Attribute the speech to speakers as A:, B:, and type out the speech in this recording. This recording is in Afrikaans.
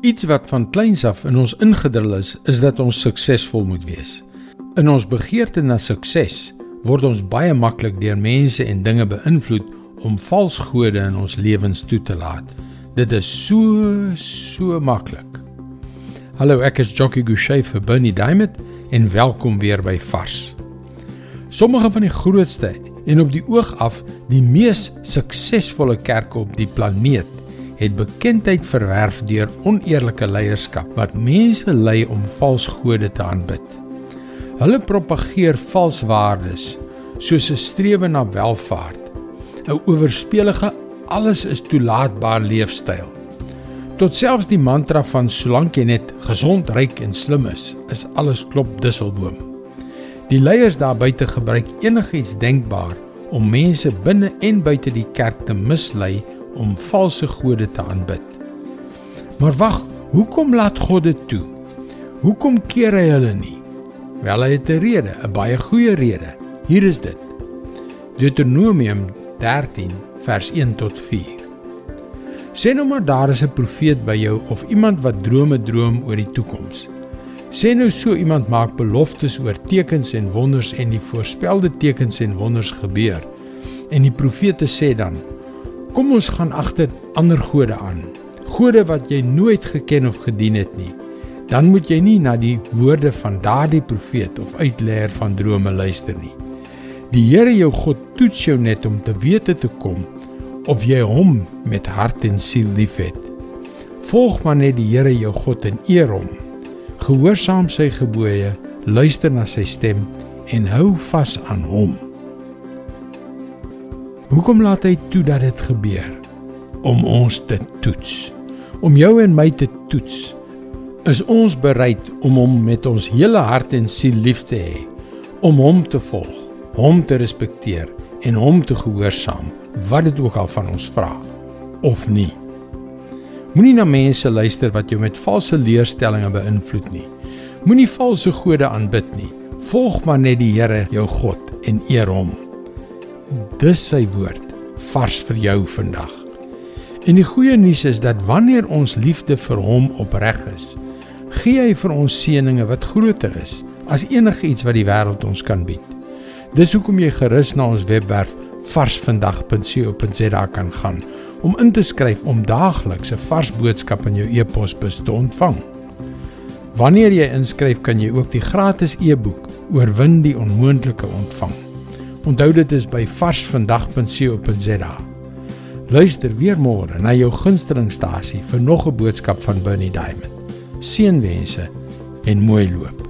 A: Iets wat van kleins af in ons ingedrul is, is dat ons suksesvol moet wees. In ons begeerte na sukses word ons baie maklik deur mense en dinge beïnvloed om vals gode in ons lewens toe te laat. Dit is so so maklik. Hallo, ek is Jockey Gouchee vir Bernie Diamond en welkom weer by Vars. Sommige van die grootste en op die oog af die mees suksesvolle kerke op die planeet het bekendheid verwerf deur oneerlike leierskap wat mense lei om vals gode te aanbid. Hulle propageer vals waardes soos 'n strewe na welvaart, 'n oorspelige alles is toelaatbaar leefstyl. Tot selfs die mantra van solank jy net gesond, ryk en slim is, is alles klop dusselboom. Die leiers daar buite gebruik enigiets denkbaar om mense binne en buite die kerk te mislei om valse gode te aanbid. Maar wag, hoekom laat God dit toe? Hoekom keer hy hulle nie? Wel hy het 'n rede, 'n baie goeie rede. Hier is dit. Deuteronomium 13 vers 1 tot 4. Sê nou maar daar is 'n profeet by jou of iemand wat drome droom oor die toekoms. Sê nou so iemand maak beloftes oor tekens en wonders en die voorspelde tekens en wonders gebeur. En die profete sê dan: Kom ons gaan agter ander gode aan. Gode wat jy nooit geken of gedien het nie. Dan moet jy nie na die woorde van daardie profeet of uitleer van drome luister nie. Die Here jou God toets jou net om te weet te kom of jy hom met hart en siel liefhet. Volg maar net die Here jou God en eer hom. Gehoorsaam sy gebooie, luister na sy stem en hou vas aan hom. Hoekom laat hy toe dat dit gebeur? Om ons te toets. Om jou en my te toets. Is ons bereid om hom met ons hele hart en siel lief te hê? Om hom te volg, hom te respekteer en hom te gehoorsaam, wat dit ook al van ons vra of nie? Moenie na mense luister wat jou met valse leerstellings beïnvloed nie. Moenie valse gode aanbid nie. Volg maar net die Here, jou God en eer hom. Dis sy woord vars vir jou vandag. En die goeie nuus is dat wanneer ons liefde vir hom opreg is, gee hy vir ons seënings wat groter is as enigiets wat die wêreld ons kan bied. Dis hoekom jy gerus na ons webwerf varsvandag.co.za kan gaan om in te skryf om daagliks 'n vars boodskap in jou e-posbus te ontvang. Wanneer jy inskryf, kan jy ook die gratis e-boek Oorwin die onmoontlike ontvang. Onthou dit is by varsvandag.co.za. Luister weer môre na jou gunstelingstasie vir nog 'n boodskap van Bernie Diamond. Seënwense en mooi loop.